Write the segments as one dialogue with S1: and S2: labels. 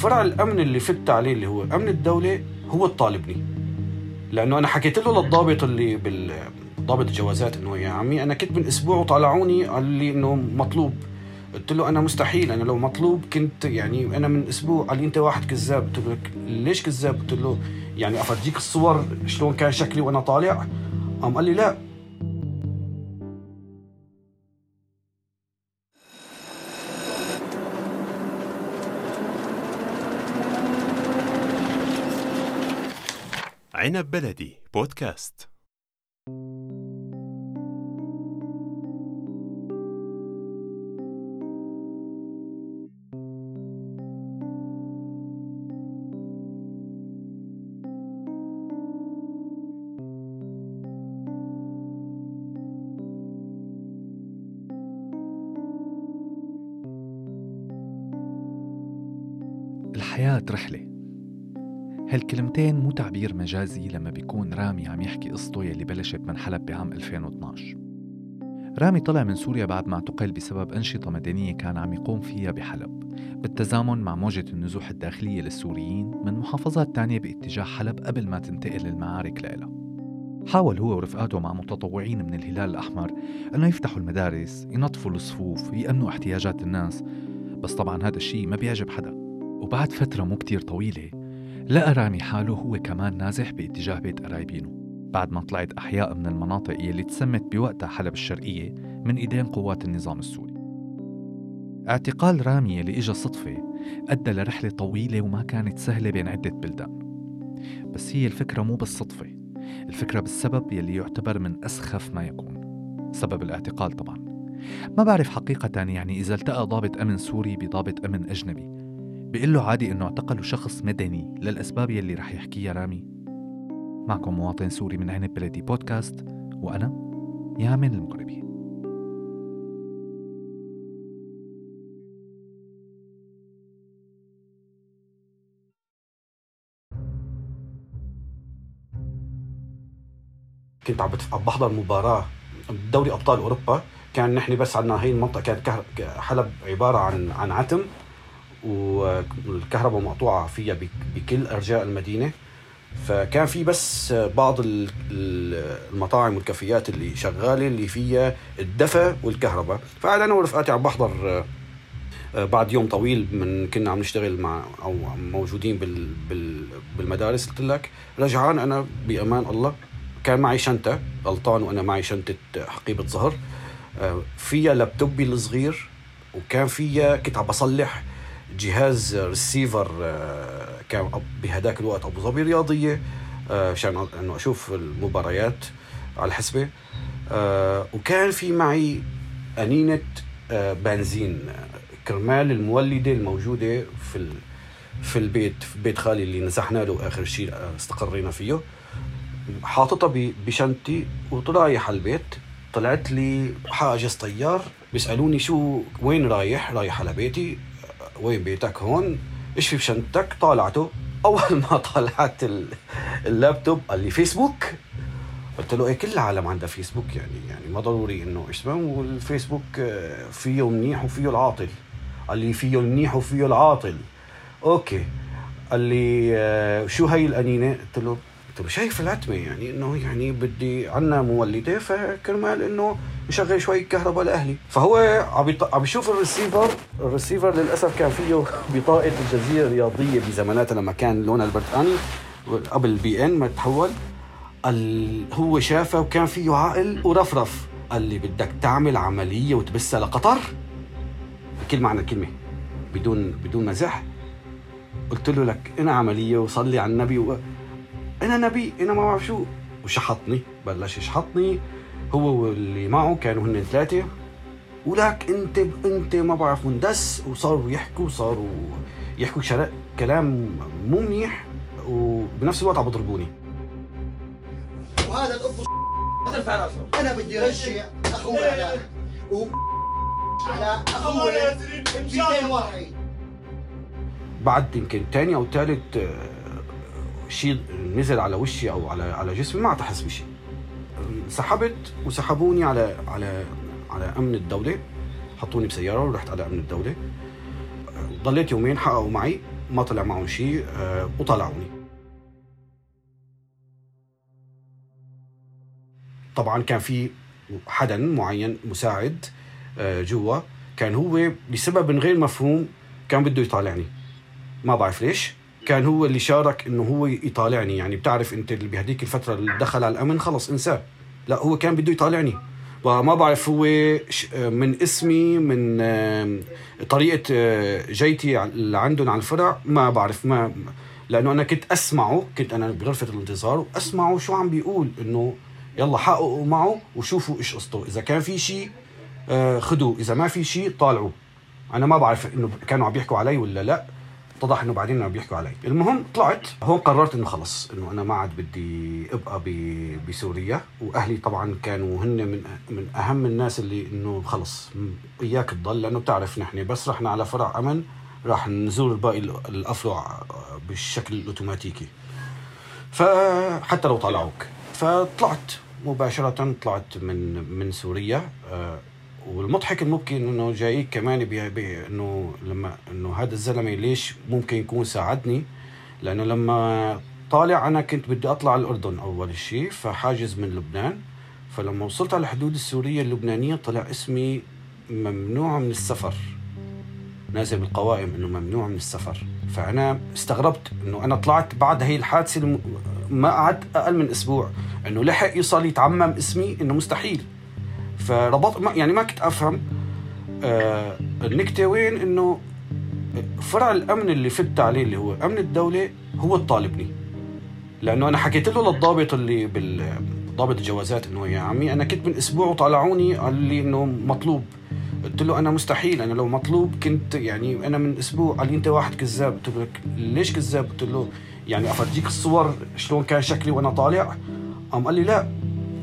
S1: الفرع الأمن اللي فت عليه اللي هو أمن الدولة هو الطالبني. لأنه أنا حكيت له للضابط اللي بال ضابط الجوازات إنه يا عمي أنا كنت من أسبوع وطالعوني قال لي إنه مطلوب. قلت له أنا مستحيل أنا لو مطلوب كنت يعني أنا من أسبوع. قال لي أنت واحد كذاب. قلت له ليش كذاب؟ قلت له يعني أفرجيك الصور شلون كان شكلي وأنا طالع. قام قال لي لا
S2: عنب بلدي. بودكاست.
S3: الحياة رحلة. هالكلمتين مو تعبير مجازي لما بيكون رامي عم يحكي قصته يلي بلشت من حلب بعام 2012 رامي طلع من سوريا بعد ما اعتقل بسبب أنشطة مدنية كان عم يقوم فيها بحلب. بالتزامن مع موجة النزوح الداخلية للسوريين من محافظات تانية باتجاه حلب قبل ما تنتقل المعارك لإلها. حاول هو ورفقاته مع متطوعين من الهلال الأحمر أنه يفتحوا المدارس ينظفوا الصفوف يأمنوا احتياجات الناس بس طبعا هذا الشيء ما بيعجب حدا. وبعد فترة مو كتير طويلة لقى رامي حاله هو كمان نازح باتجاه بيت قرايبينه بعد ما طلعت أحياء من المناطق يلي تسمت بوقتها حلب الشرقية من إيدين قوات النظام السوري. اعتقال رامي يلي إجا صدفة أدى لرحلة طويلة وما كانت سهلة بين عدة بلدان. بس هي الفكرة مو بالصدفة الفكرة بالسبب يلي يعتبر من أسخف ما يكون. سبب الاعتقال طبعا. ما بعرف حقيقة يعني إذا التقى ضابط أمن سوري بضابط أمن أجنبي. بيقول له عادي إنه اعتقلوا شخص مدني للأسباب يلي رح يحكيها رامي. معكم مواطن سوري من عنب بلدي بودكاست وأنا يامن المغربي
S1: كنت عم بحضر مباراة دوري أبطال أوروبا. كان نحن بس عندنا هي المنطقة كانت حلب عبارة عن عن عتم. والكهرباء مقطوعة فيها بكل أرجاء المدينة. فكان في بس بعض المطاعم والكافيات اللي شغالة اللي فيها الدفا والكهرباء. فقعد أنا ورفقاتي عم بحضر آه، بعد يوم طويل من كنا عم نشتغل مع أو موجودين بال بال بالمدارس قلت لك. رجعان أنا بأمان الله. كان معي شنطة غلطان وأنا معي شنطة حقيبة ظهر آه، فيها لابتوبي الصغير وكان فيها كنت عم بصلح جهاز ريسيفر آه، كان بهداك الوقت أبو ظبي رياضيه عشان آه، انه أشوف المباريات على الحسبه آه، وكان في معي أنينة بنزين كرمال المولدة الموجودة في في البيت في بيت خالي اللي نزحنا له آخر شيء استقرينا فيه. حاططها بشنطتي ورايح على البيت. طلعت لي حاجز طيار بيسألوني شو وين رايح؟ رايح على بيتي. وين بيتك هون؟ إيش في بشنطتك طالعته. أول ما طلعت اللابتوب قال لي فيسبوك. قلت له إيه كل العالم عندها فيسبوك يعني. يعني ما ضروري إنه إيش والفيسبوك آه، فيه منيح وفيه العاطل. قال لي فيه المنيح وفيه العاطل. Okay. قال لي آه، شو هي الانينه قلت له قلت له شايف العتمه يعني إنه يعني بدي عنا مولدة فكرمال إنه نشغل شوي كهرباء لأهلي. فهو عم عم يشوف ال receiver ال receiver للأسف كان فيه بطاقة الجزيره الرياضيه بزماناتها لما كان لونها البرتقاني قبل البي إن ما تحول. قال هو شافه وكان فيه عقل ورفرف. قال لي بدك تعمل عملية وتبثها لقطر؟ بكل معنى الكلمة. بدون بدون مزح. قلت له لك إنا عملية وصلي على النبي و... إنا نبي إنا ما بعرف شو. وشحطني بلش يشحطني. هو واللي معه كانوا هن ثلاثة ولك انت انت ما بعرف مندس وصاروا يحكوا وصاروا يحكوا كلام مو منيح وبنفس الوقت عم بضربوني
S4: وهذا الأب أنا بدي رجع أخوي على و... على أخوي 200 واحد.
S1: بعد يمكن ثاني أو ثالث شيء نزل على وشي أو على على جسمي ما عاد أحس بشيء. سحبت وسحبوني على على على أمن الدولة. حطوني بسيارة ورحت على أمن الدولة. ضليت يومين حققوا معي ما طلع معهم شيء آه، وطلعوني. طبعا كان في حدا معين مساعد آه، جوا. كان هو لسبب غير مفهوم كان بده يطالعني. ما بعرف ليش. كان هو اللي شارك إنه هو يطالعني. يعني بتعرف أنت اللي بهديك الفترة اللي دخل على الأمن خلص انساه. لا هو كان بده يطالعني. وما بعرف هو من اسمي من طريقة آه، جيتي اللي عندهم على الفرع ما بعرف ما لأنه أنا كنت أسمعه كنت أنا بغرفة الانتظار وأسمعه شو عم بيقول إنه يلا حققوا معه وشوفوا إيش قصته. إذا كان في شيء آه، خذوه إذا ما في شيء طالعوا. أنا ما بعرف إنه كانوا عم بيحكوا علي ولا لا. اتضح إنه بعدين عم بيحكوا علي. المهم طلعت هون قررت إنه خلص إنه أنا ما عاد بدي أبقى بسوريا. وأهلي طبعا كانوا هن من من أهم الناس اللي إنه خلص إياك تضل لأنه بتعرف نحن بس رحنا على فرع أمن راح نزور باقي ال- الأفرع بالشكل الأوتوماتيكي. فحتى لو طلعوك. فطلعت مباشرة طلعت من من سوريا. آه، والمضحك المبكي إنه جايك كمان بي- بي- إنه لما إنه هذا الزلمة ليش ممكن يكون ساعدني؟ لأنه لما طالع أنا كنت بدي أطلع على الأردن أول شيء فحاجز من لبنان. فلما وصلت على الحدود السورية اللبنانية طلع اسمي ممنوع من السفر. نازل بالقوائم إنه ممنوع من السفر. فأنا استغربت إنه أنا طلعت بعد هي الحادثة. ما قعدت أقل من أسبوع. إنه لحق يوصل يتعمم اسمي إنه مستحيل. فربط يعني ما كنت أفهم آه النكتة وين؟ إنه فرع الأمن اللي فت عليه اللي هو أمن الدولة هو الطالبني. لأنه أنا حكيت له للضابط اللي بال ضابط الجوازات إنه يا عمي أنا كنت من أسبوع وطالعوني قال لي إنه مطلوب. قلت له أنا مستحيل أنا لو مطلوب كنت يعني أنا من أسبوع. قال لي أنت واحد كذاب. قلت له ليش كذاب؟ قلت له يعني أفرجيك الصور شلون كان شكلي وأنا طالع. قام قال لي لا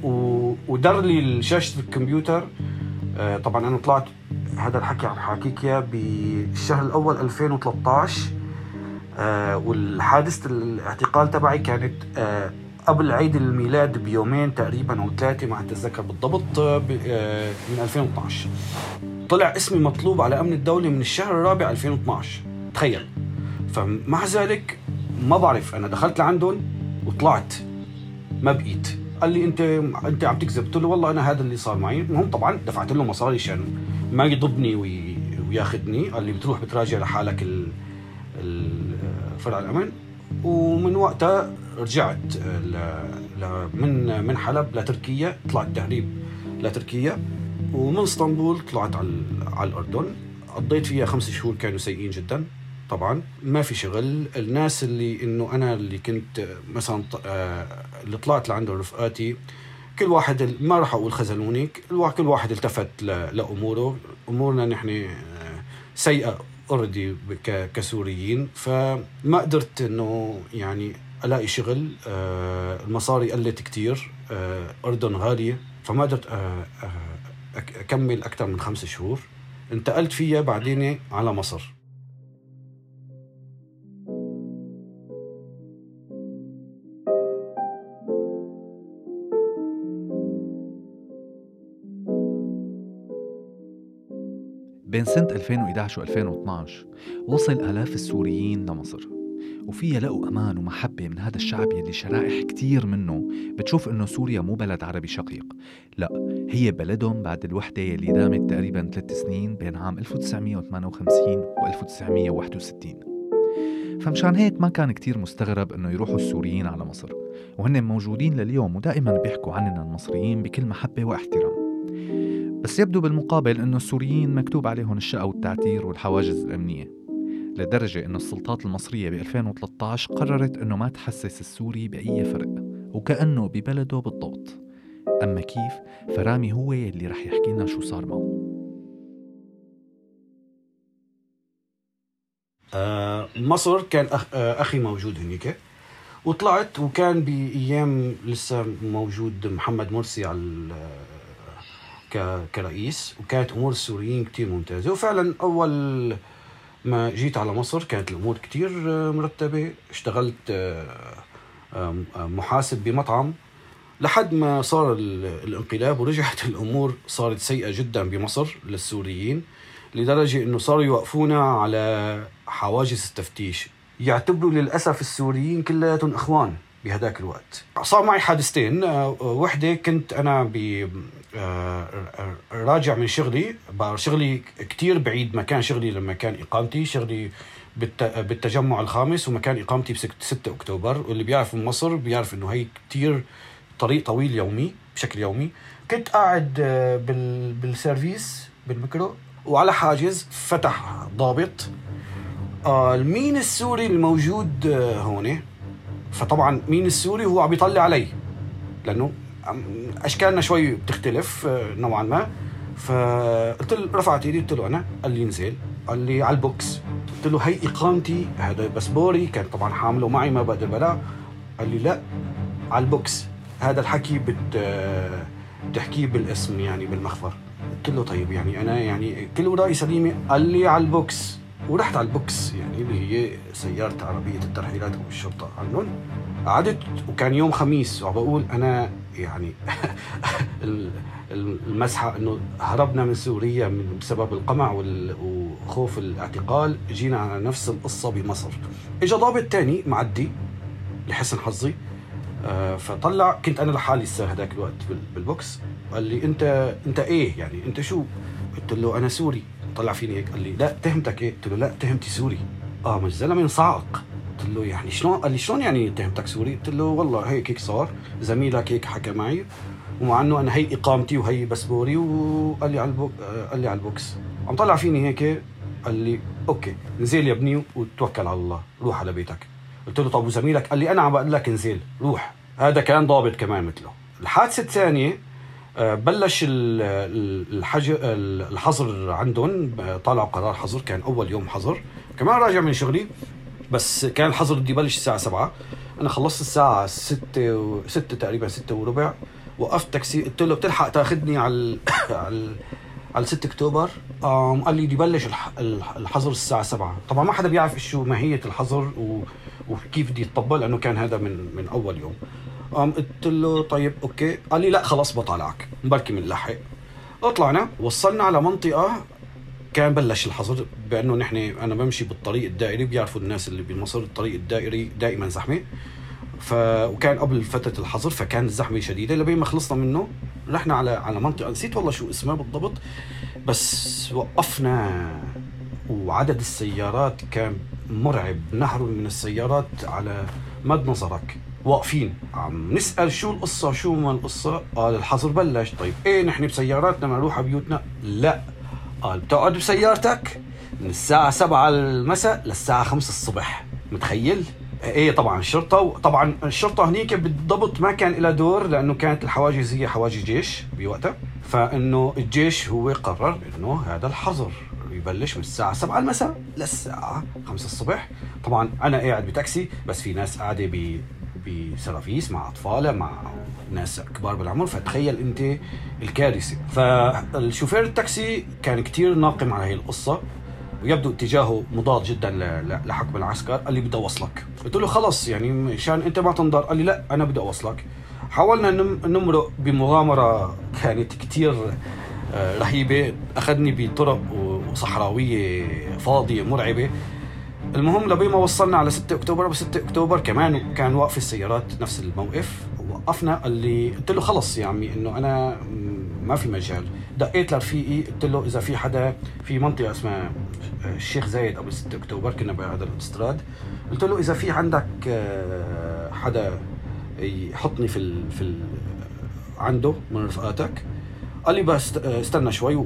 S1: و... ودر لي شاشه الكمبيوتر. آه، طبعا أنا طلعت هذا الحكي عم حاكيك اياه بالشهر الأول 2013 آه، والحادثة الاعتقال تبعي كانت آه، قبل عيد الميلاد بيومين تقريبا أو ثلاثة ما أتذكر بالضبط من 2012 طلع اسمي مطلوب على أمن الدولة من الشهر الرابع 2012 تخيل. فمع ذلك ما بعرف أنا دخلت لعندهم وطلعت ما بقيت. قال لي انت أنت عم تكذب. قلت له والله أنا هذا اللي صار معي. المهم طبعا دفعت له مصاري عشان ما يضبني وي... وياخذني. قال لي بتروح بتراجع لحالك ال... ال... فرع الأمن. ومن وقتها رجعت ل... ل... من من حلب لتركيا طلعت تهريب لتركيا ومن إسطنبول طلعت على على الأردن. قضيت فيها خمس شهور كانوا سيئين جدا. طبعا ما في شغل. الناس اللي إنه أنا اللي كنت مثلا ط- آه، اللي طلعت لعند رفقاتي كل واحد ما راح أقول خذلوني. كل واحد التفت لأموره. أمورنا نحن آه، سيئة أوريدي كسوريين. فما قدرت إنه يعني ألاقي شغل آه، المصاري قلت كتير آه، أردن غالية. فما قدرت آه، آه، أكمل أكثر من خمس شهور. انتقلت فيها بعدين على مصر.
S3: بين سنة 2011 و 2012 وصل آلاف السوريين لمصر. وفيها لقوا أمان ومحبة من هذا الشعب يلي شرائح كتير منه بتشوف إنه سوريا مو بلد عربي شقيق. لا هي بلدهم بعد الوحدة يلي دامت تقريبا ثلاث سنين بين عام 1958 و 1961 فمشان هيك ما كان كتير مستغرب إنه يروحوا السوريين على مصر. وهن موجودين لليوم ودائما بيحكوا عننا المصريين بكل محبة واحترام. بس يبدو بالمقابل إنه السوريين مكتوب عليهم الشقى والتعتير والحواجز الأمنية لدرجة إنه السلطات المصرية ب 2013 قررت إنه ما تحسس السوري بأي فرق وكأنه ببلده بالضبط. أما كيف؟ فرامي هو اللي رح يحكي لنا شو صار معه.
S1: آه، مصر كان آه، أخي موجود هنيك وطلعت وكان بأيام لسه موجود محمد مرسي على كرئيس وكانت أمور السوريين كتير ممتازة. وفعلا أول ما جيت على مصر كانت الأمور كتير آه، مرتبة. اشتغلت آه، آه، محاسب بمطعم. لحد ما صار ال- الانقلاب ورجعت الأمور صارت سيئة جدا بمصر للسوريين لدرجة إنه صاروا يوقفونا على حواجز التفتيش. يعتبروا للأسف السوريين كلياتهم إخوان. بهداك الوقت. صار معي حادثتين. آه، وحدة كنت أنا ب آه، راجع من شغلي. شغلي كتير بعيد. مكان شغلي لما كان إقامتي. شغلي بالت- بالتجمع الخامس ومكان إقامتي ب 6 أكتوبر. واللي بيعرف من مصر بيعرف إنه هي كتير طريق طويل يومي بشكل يومي. كنت قاعد آه، بال بالسيرفيس بالميكرو. وعلى حاجز فتح ضابط. آه مين السوري الموجود آه، هون. فطبعا مين السوري هو عم يطلع علي؟ لأنه أشكالنا شوي بتختلف آه، نوعا ما. فقلت له رفعت إيدي قلت له أنا قال لي انزل. قال لي على البوكس. قلت له هي إقامتي هذا باسبوري كان طبعا حامله معي ما بقدر بلا قال لي لا على البوكس. هذا الحكي بت آه، بتحكيه بالاسم يعني بالمخفر قلت له طيب يعني أنا يعني كل وراي سليمة. قال لي على البوكس. ورحت على البوكس يعني اللي هي سيارة عربية الترحيلات والشرطة عنهم قعدت وكان يوم خميس وبقول أنا يعني ال- ال- المسخرة إنه هربنا من سوريا من بسبب القمع وخوف الاعتقال. جينا على نفس القصة بمصر. إجا ضابط تاني معدي لحسن حظي آه، فطلع. كنت أنا لحالي لسه هذاك الوقت بال- بالبوكس. قال لي أنت أنت إيه يعني؟ أنت شو؟ قلت له أنا سوري. طلع فيني هيك قال لي لا تهمتك إيه؟ قلت له لا تهمتي سوري. آه مش زلمة انصعق قلت له يعني شلون؟ قال لي شلون يعني تهمتك سوري؟ قلت له والله هيك هيك صار زميلك هيك حكى معي ومع إنه أنا هي إقامتي وهي باسبوري وقال لي على البوك قال لي على البوكس. عم طلع فيني هيك قال لي okay نزل يا ابني وتوكل على الله روح على بيتك. قلت له طب وزميلك؟ قال لي أنا عم بقول لك انزل روح. هذا كان ضابط كمان مثله. الحادثة الثانية بلش ال- ال- الحج... ال- الحظر عندهم طلعوا قرار حظر كان أول يوم حظر كمان راجع من شغلي بس كان الحظر بده يبلش الساعة 7 أنا خلصت الساعة 6 و 6 تقريبا 6 وربع وقفت تاكسي قلت له بتلحق تاخذني على. على. على 6 أكتوبر قام قال لي بده يبلش الح... الح- الحظر الساعة 7 طبعا ما حدا بيعرف شو ماهية الحظر. وكيف بدي يطبق لأنه كان هذا من من أول يوم قام قلت له طيب okay. قال لي لا خلاص بطلعك بركي بنلحق طلعنا وصلنا على منطقة كان بلش الحظر بأنه نحن أنا بمشي بالطريق الدائري بيعرفوا الناس اللي بمصر الطريق الدائري دائما زحمة. ف وكان قبل فترة الحظر فكان الزحمة شديدة لبين ما خلصنا منه رحنا على على منطقة نسيت والله شو اسمها بالضبط بس وقفنا. وعدد السيارات كان مرعب نهر من السيارات على مد نظرك. واقفين. عم نسأل شو القصة شو ما القصة؟ قال الحظر بلش. طيب إيه نحن بسياراتنا على بيوتنا؟ لا. قال بتقعد بسيارتك من الساعة 7 المساء للساعة 5 الصبح. متخيل؟ إيه طبعا الشرطة وطبعا الشرطة هنيك بالضبط ما كان لها دور لأنه كانت الحواجز هي حواجز جيش بوقتها. فإنه الجيش هو قرر إنه هذا الحظر يبلش من الساعة 7 المساء للساعة 5 الصبح. طبعا أنا قاعد بتاكسي بس في ناس قاعدة بسرافيس مع أطفالها مع ناس كبار بالعمر. فتخيل أنت الكارثة. فالشوفير التاكسي كان كتير ناقم على هي القصة ويبدو اتجاهه مضاد جدا لحكم العسكر. قال لي بدي أوصلك. قلت له خلص يعني مشان أنت ما تنضر. قال لي لا أنا بدي أوصلك. حاولنا نم- نمرق بمغامرة كانت كتير آه، رهيبة. أخذني بطرق وصحراوية فاضية مرعبة. المهم لبين ما وصلنا على 6 أكتوبر ب 6 أكتوبر كمان كان واقف السيارات نفس الموقف. وقفنا قال لي قلت له خلص يا عمي إنه أنا ما في مجال. دقيت لرفيقي قلت له إذا في حدا في منطقة اسمها الشيخ زايد قبل 6 أكتوبر كنا بهذا الاستراد. قلت له إذا في عندك آه، حدا يحطني في ال في ال عنده من رفقاتك؟ قال لي بس استنى شوي.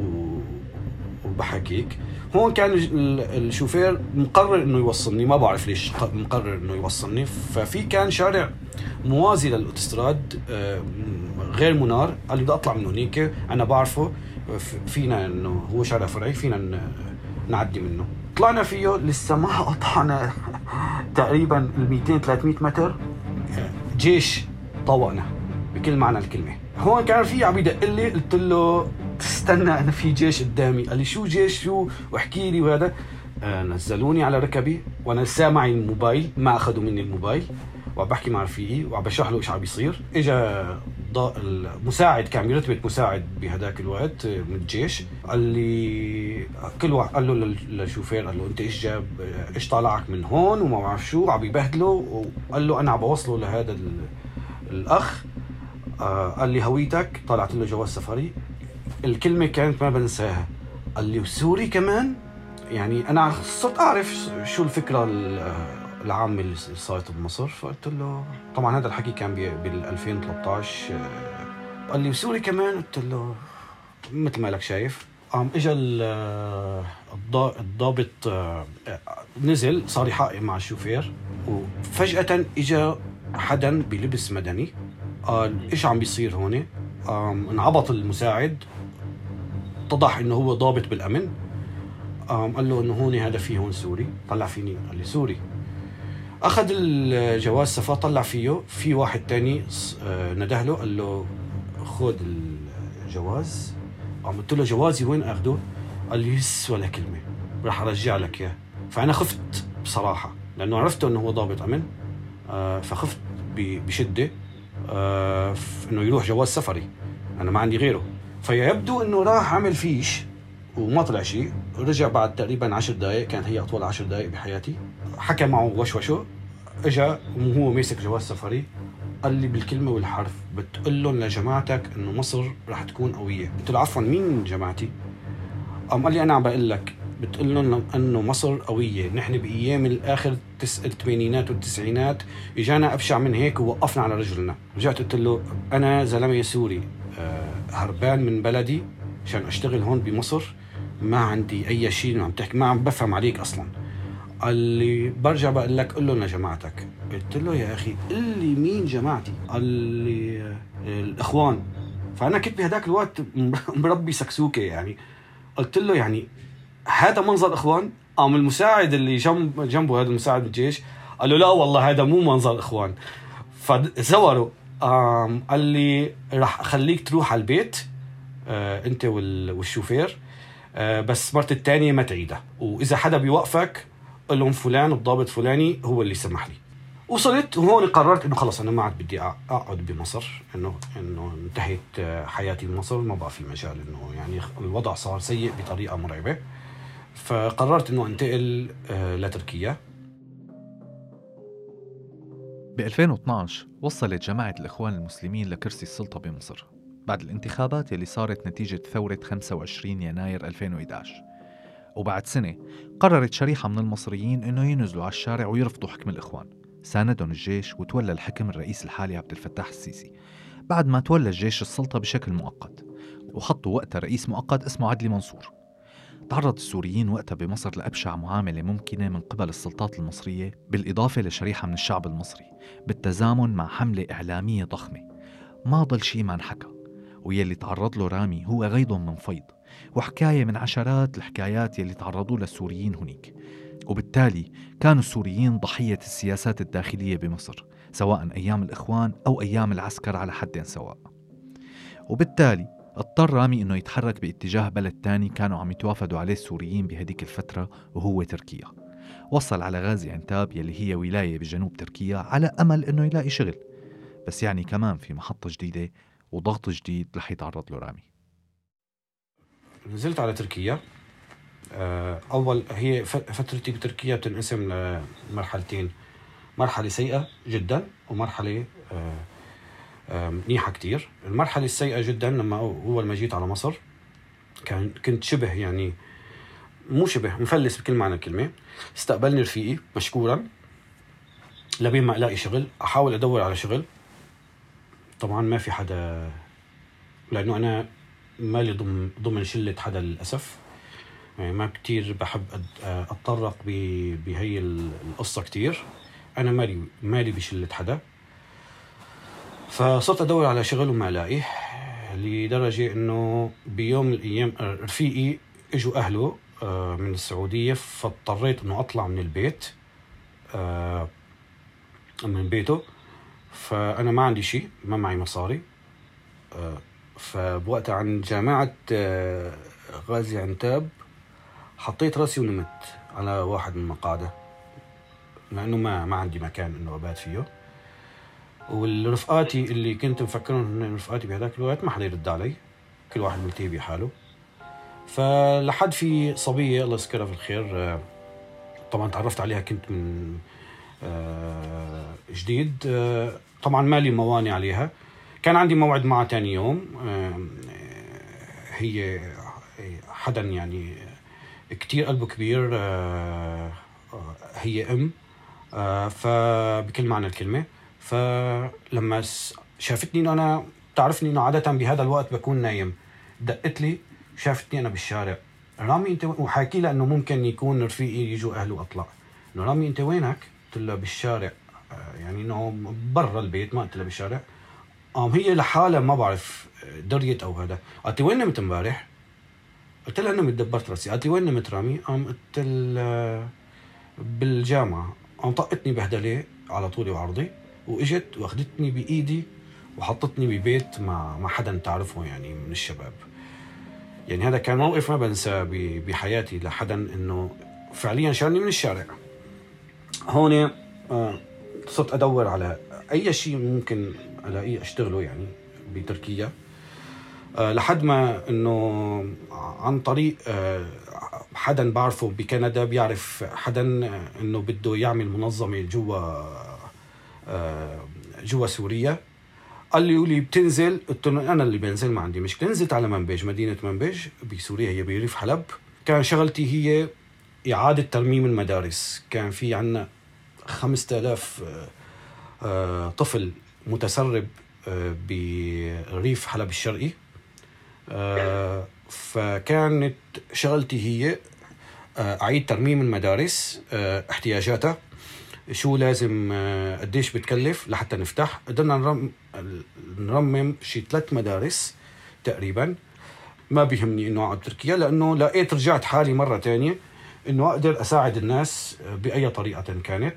S1: وبحكيك. هون كان ال- ال- الشوفير مقرر إنه يوصلني ما بعرف ليش مقرر إنه يوصلني. ففي كان شارع موازي للاوتوستراد آه، غير منار. قال لي بدي أطلع من هنيك أنا بعرفه. فينا إنه هو شارع فرعي فينا نعدي منه. طلعنا فيه لسه ما قطعنا تقريبا ال 200 300 متر. جيش طوقنا بكل معنى الكلمة. هون كان في عم يدق لي قلت له استنى أنا في جيش قدامي. قال لي شو جيش؟ شو؟ واحكي لي. وهذا آه نزلوني على ركبي وأنا لسه معي الموبايل ما أخذوا مني الموبايل. وعم بحكي مع رفيقي وعم بشرح له إيش عم بيصير. الض- المساعد كان برتبه مساعد بهداك الوقت آه، من الجيش. قال لي كل واحد قال له لل- للشوفير قال له أنت إيش جاب؟ آه، إيش طالعك من هون؟ وما بعرف شو. عم يبهدله وقال له أنا عم بوصله لهذا ال- الأخ. آه، قال لي هويتك. طلعت له جواز سفري. الكلمة كانت ما بنساها. قال لي وسوري كمان؟ يعني أنا صرت أعرف شو الفكرة ال- العامة اللي صارت بمصر. فقلت له طبعا هذا الحكي كان بال 2013 آه، قال لي وسوري كمان؟ قلت له مثل ما لك شايف. قام اجى ال- الضا- الضابط آه، نزل صار يحقق مع الشوفير وفجأة اجى حدا بلبس مدني. قال إيش عم بيصير هون؟ انعبط المساعد اتضح إنه هو ضابط بالأمن. قال له إنه هون هذا في هون سوري. طلع فيني قال لي سوري. أخذ الجواز سفر طلع فيه. في واحد تاني آه، نده له قال له خذ الجواز. قلت له جوازي وين اخذه؟ قال لي هس ولا كلمة. راح أرجع لك إياه. فأنا خفت بصراحة لأنه عرفته إنه هو ضابط أمن. آه، فخفت بشدة. آه، إنه يروح جواز سفري. أنا ما عندي غيره. فيبدو إنه راح عمل فيش وما طلع شيء. رجع بعد تقريبا عشر دقائق كانت هي أطول عشر دقائق بحياتي. حكى معه وشوشه إجا وهو ماسك جواز سفري قال لي بالكلمة والحرف بتقول لهم لجماعتك إنه مصر رح تكون قوية. قلت له عفوا مين جماعتي؟ قام قال لي أنا عم بقول لك بتقول لهم إنه مصر قوية. نحن بأيام الآخر تس... الثمانينات والتسعينات إجانا ابشع من هيك ووقفنا على رجلنا. رجعت قلت له أنا زلمة سوري. هربان من بلدي عشان أشتغل هون بمصر. ما عندي أي شيء عم تحكي ما عم بفهم عليك أصلا. قال لي برجع بقول لك قول لهم لجماعتك. قلت له يا أخي قل لي مين جماعتي؟ قال لي آه، الإخوان. فأنا كنت بهداك الوقت مربي سكسوكة يعني. قلت له يعني هذا منظر إخوان؟ قام المساعد اللي جنب جنبه هذا المساعد بالجيش قال له لا والله هذا مو منظر إخوان. فزوروا قال لي راح أخليك تروح على البيت آه أنت وال- والشوفير آه بس مرت الثانية ما تعيدها. وإذا حدا بيوقفك قل لهم فلان الضابط فلاني هو اللي سمح لي. وصلت وهون قررت إنه خلص أنا ما عاد بدي أقعد بمصر إنه إنه انتهت آه، حياتي بمصر ما بقى في مجال إنه يعني الوضع صار سيء بطريقة مرعبة. فقررت إنه أنتقل لتركيا.
S3: ب 2012 وصلت جماعة الإخوان المسلمين لكرسي السلطة بمصر بعد الانتخابات يلي صارت نتيجة ثورة 25 يناير 2011 وبعد سنة قررت شريحة من المصريين إنه ينزلوا على الشارع ويرفضوا حكم الإخوان. ساندهم الجيش وتولى الحكم الرئيس الحالي عبد الفتاح السيسي بعد ما تولى الجيش السلطة بشكل مؤقت وحطوا وقتها رئيس مؤقت اسمه عدلي منصور. تعرض السوريين وقتها بمصر لأبشع معاملة ممكنة من قبل السلطات المصرية بالإضافة لشريحة من الشعب المصري بالتزامن مع حملة إعلامية ضخمة. ما ضل شي ما انحكى ويلي تعرض له رامي هو غيض من فيض وحكاية من عشرات الحكايات يلي تعرضوا لها السوريين هنيك وبالتالي كانوا السوريين ضحية السياسات الداخلية بمصر سواء أيام الإخوان أو أيام العسكر على حد سواء. وبالتالي اضطر رامي إنه يتحرك باتجاه بلد تاني كانوا عم يتوافدوا عليه السوريين بهديك الفترة وهو تركيا. وصل على غازي عنتاب يلي هي ولاية بجنوب تركيا على أمل إنه يلاقي شغل. بس يعني كمان في محطة جديدة وضغط جديد رح يتعرض له رامي.
S1: نزلت على تركيا. آه، أول هي فترتي بتركيا بتنقسم لمرحلتين. مرحلة سيئة جدا ومرحلة آه، آه، منيحه كتير. المرحلة السيئة جدا لما اول ما جيت على مصر كان كنت شبه يعني مو شبه مفلس بكل معنى الكلمة. استقبلني رفيقي مشكورا. لبين ما ألاقي شغل أحاول أدور على شغل. طبعا ما في حدا لأنه أنا مالي ضمن ضمن شلة حدا للأسف. يعني ما كتير بحب أتطرق بهي ال- القصة كتير. أنا مالي مالي بشلة حدا. فصرت أدور على شغل وما الاقي لدرجة إنه بيوم من الأيام رفيقي إجوا أهله آه، من السعودية فاضطريت إنه أطلع من البيت آه، من بيته. فأنا ما عندي شيء ما معي مصاري آه، فبوقتها عن جامعة غازي عنتاب حطيت راسي ونمت على واحد من المقاعدة لأنه ما ما عندي مكان إنه أبات فيه. والرفقاتي اللي كنت مفكرهم هن رفقاتي بهذاك الوقت ما حدا يرد علي. كل واحد ملتهي بحاله. فلحد في صبية الله يذكرها في الخير آه، طبعا تعرفت عليها كنت من آه، جديد. آه، طبعا مالي موانع عليها. كان عندي موعد معها تاني يوم. هي حدا يعني كتير قلبه كبير هي أم. فبكل معنى الكلمة. فلما شافتني انه أنا تعرفني إنه عادة بهذا الوقت بكون نايم. دقت لي شافتني أنا بالشارع. رامي أنت؟ وحاكي لها إنه ممكن يكون رفيقي يجوا أهله واطلع إنه رامي أنت وينك؟ قلت لها بالشارع. آه، يعني إنه برا البيت ما قلت لها بالشارع. قام هي لحالها ما بعرف دريت أو هذا. قالت لي وين نمت امبارح؟ قلت لها نمت دبرت راسي. قالت لي وين نمت رامي؟ قام قلت بالجامعة. قام طقتني بهدلة على طولي وعرضي. وإجت واخذتني بإيدي وحطتني ببيت مع مع حدا تعرفه يعني من الشباب. يعني هذا كان موقف ما بنساه بحياتي لحدا إنه فعليا شالني من الشارع. هون آه، صرت أدور على أي شيء ممكن ألاقيه أشتغله يعني بتركيا. آه، لحد ما إنه عن طريق آه، حدا بعرفه بكندا بيعرف حدا إنه بده يعمل منظمة جوا جوا سوريا. قال لي بتنزل قلت له أنا اللي بنزل ما عندي مشكلة. نزلت على منبج مدينة منبج بسوريا هي بريف حلب. كان شغلتي هي إعادة ترميم المدارس. كان في عنا 5000 آه، آه، طفل متسرب آه، بريف حلب الشرقي. آه، فكانت شغلتي هي آه، أعيد ترميم المدارس آه، احتياجاتها. شو لازم آه، قديش بتكلف لحتى نفتح. قدرنا نرم نرمم شي ثلاث مدارس تقريبا. ما بيهمني إنه أقعد تركيا لأنه لقيت رجعت حالي مرة تانية إنه أقدر أساعد الناس بأي طريقة كانت.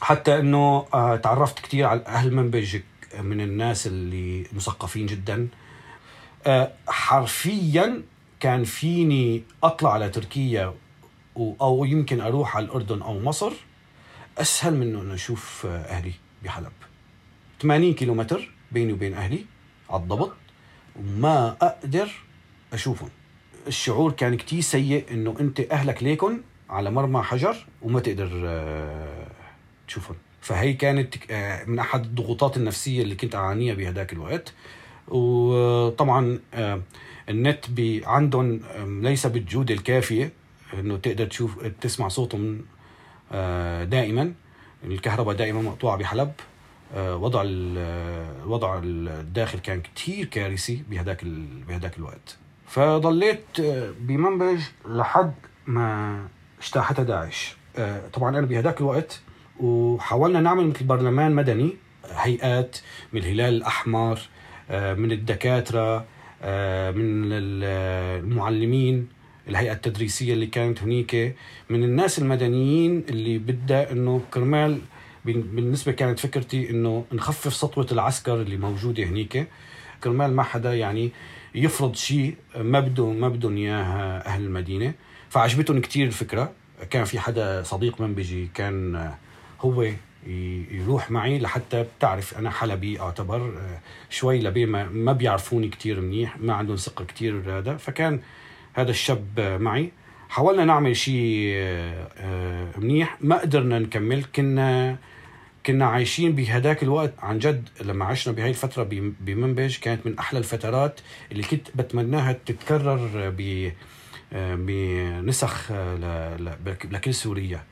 S1: حتى إنه آه، تعرفت كثير على أهل منبج من الناس اللي مثقفين جدا. آه، حرفيا كان فيني أطلع على تركيا أو يمكن أروح على الأردن أو مصر. أسهل من انه أشوف أهلي بحلب. 80 كيلومتر بيني وبين أهلي على الضبط وما أقدر أشوفهم. الشعور كان كتير سيء إنه أنت أهلك ليكن على مرمى حجر وما تقدر آه، تشوفهم. فهي كانت آه، من أحد الضغوطات النفسية اللي كنت أعانيها بهداك الوقت. وطبعا آه، النت عندهم ليس بالجودة الكافية إنه تقدر تشوف تسمع صوتهم دائما. الكهرباء دائما مقطوعة بحلب. آه، وضع ال- آه، الوضع الداخل كان كتير كارثي بهداك بهداك الوقت. فضليت آه، بمنبج لحد ما اجتاحتها داعش. آه، طبعا أنا بهداك الوقت وحاولنا نعمل مثل برلمان مدني. هيئات من الهلال الأحمر آه، من الدكاترة آه، من ال- المعلمين الهيئة التدريسية اللي كانت هنيك من الناس المدنيين اللي بدها إنه كرمال بالنسبة كانت فكرتي إنه نخفف سطوة العسكر اللي موجودة هنيك. كرمال ما حدا يعني يفرض شيء ما بده ما بدهم اياه أهل المدينة. فعجبتهم كتير الفكرة. كان في حدا صديق منبجي كان آه، هو يروح معي لحتى بتعرف أنا حلبي أعتبر آه، شوي لبين ما, بيعرفوني كتير منيح ما عندهم ثقة كتير هذا فكان هذا الشاب آه، معي. حاولنا نعمل شيء آه، آه، منيح. ما قدرنا نكمل. كنا كنا عايشين بهداك الوقت. عن جد لما عشنا بهاي الفترة بمنبج كانت من أحلى الفترات اللي كنت بتمناها تتكرر ب بنسخ ل- ل- لكل سوريا.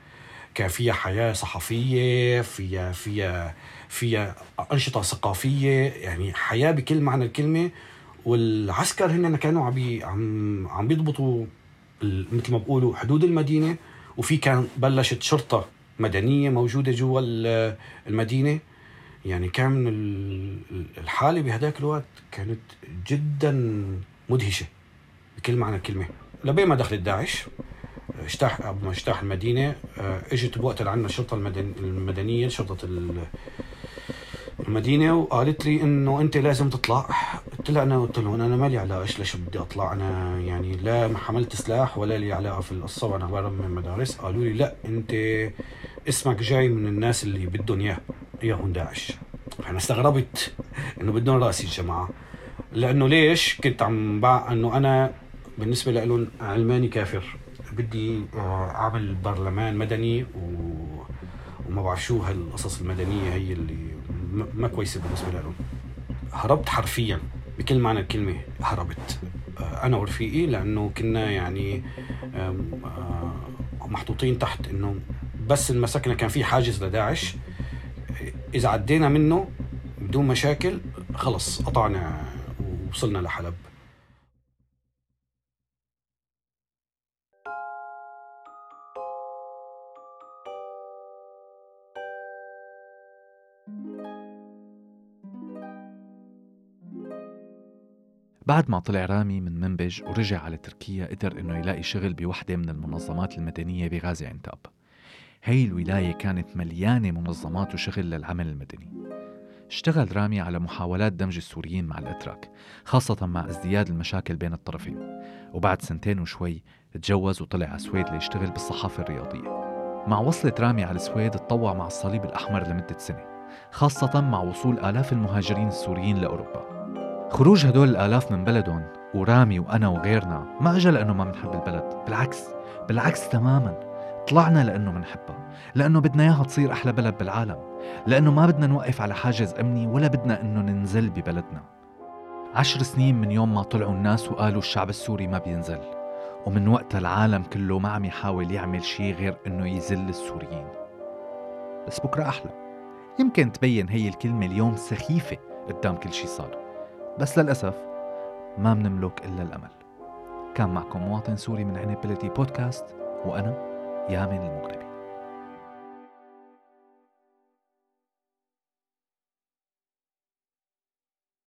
S1: كان فيها حياة صحفية فيها فيها فيها أنشطة ثقافية. يعني حياة بكل معنى الكلمة. والعسكر هن كانوا عم عم عم بيضبطوا مثل ما بقولوا حدود المدينة وفي كان بلشت شرطة مدنية موجودة جوا ال- المدينة. يعني كان من ال- الحالة بهداك الوقت كانت جدا مدهشة بكل معنى الكلمة. لبين ما دخلت داعش اجتاح قبل ما اجتاح المدينة آه، اجت بوقت عندنا الشرطة المدن المدنية شرطة ال- المدينة وقالت لي إنه أنت لازم تطلع قلت لها أنا قلت لهم أنا مالي علاقة إيش ليش بدي أطلع؟ أنا يعني لا ما حملت سلاح ولا لي علاقة في القصة وأنا برا من المدارس. قالوا لي لا أنت اسمك جاي من الناس اللي بدهم إياه. اياهم داعش. أنا استغربت إنه بدون راسي الجماعة. لأنه ليش؟ كنت عم بع إنه أنا بالنسبة لهم علماني كافر. بدي آه، أعمل برلمان مدني و... وما بعرف شو هالقصص المدنية هي اللي ما كويسة بالنسبة لهم. هربت حرفيا. بكل معنى الكلمة هربت. آه، أنا ورفيقي لأنه كنا يعني آه، محطوطين تحت إنه بس المسكنا كان في حاجز لداعش. إذا عدينا منه بدون مشاكل خلص قطعنا ووصلنا لحلب.
S3: بعد ما طلع رامي من منبج ورجع على تركيا قدر إنه يلاقي شغل بوحدة من المنظمات المدنية بغازي عنتاب. هي الولاية كانت مليانة منظمات وشغل للعمل المدني. اشتغل رامي على محاولات دمج السوريين مع الأتراك خاصة مع ازدياد المشاكل بين الطرفين. وبعد سنتين وشوي تجوز وطلع على السويد ليشتغل بالصحافة الرياضية. مع وصلة رامي على السويد تطوع مع الصليب الأحمر لمدة سنة خاصة مع وصول آلاف المهاجرين السوريين لأوروبا. خروج هدول الآلاف من بلدهم ورامي وأنا وغيرنا ما أجا لأنه ما بنحب البلد. بالعكس بالعكس تماما. طلعنا لأنه بنحبها لأنه بدنا إياها تصير أحلى بلد بالعالم لأنه ما بدنا نوقف على حاجز أمني ولا بدنا إنه ننزل ببلدنا. عشر سنين من يوم ما طلعوا الناس وقالوا الشعب السوري ما بينزل. ومن وقتها العالم كله ما عم يحاول يعمل شيء غير إنه يذل السوريين. بس بكرة أحلى. يمكن تبين هي الكلمة اليوم سخيفة قدام كل شيء صار. بس للأسف ما بنملك إلا الأمل. كان معكم مواطن سوري من عنابلتي بودكاست وأنا يامن المغربي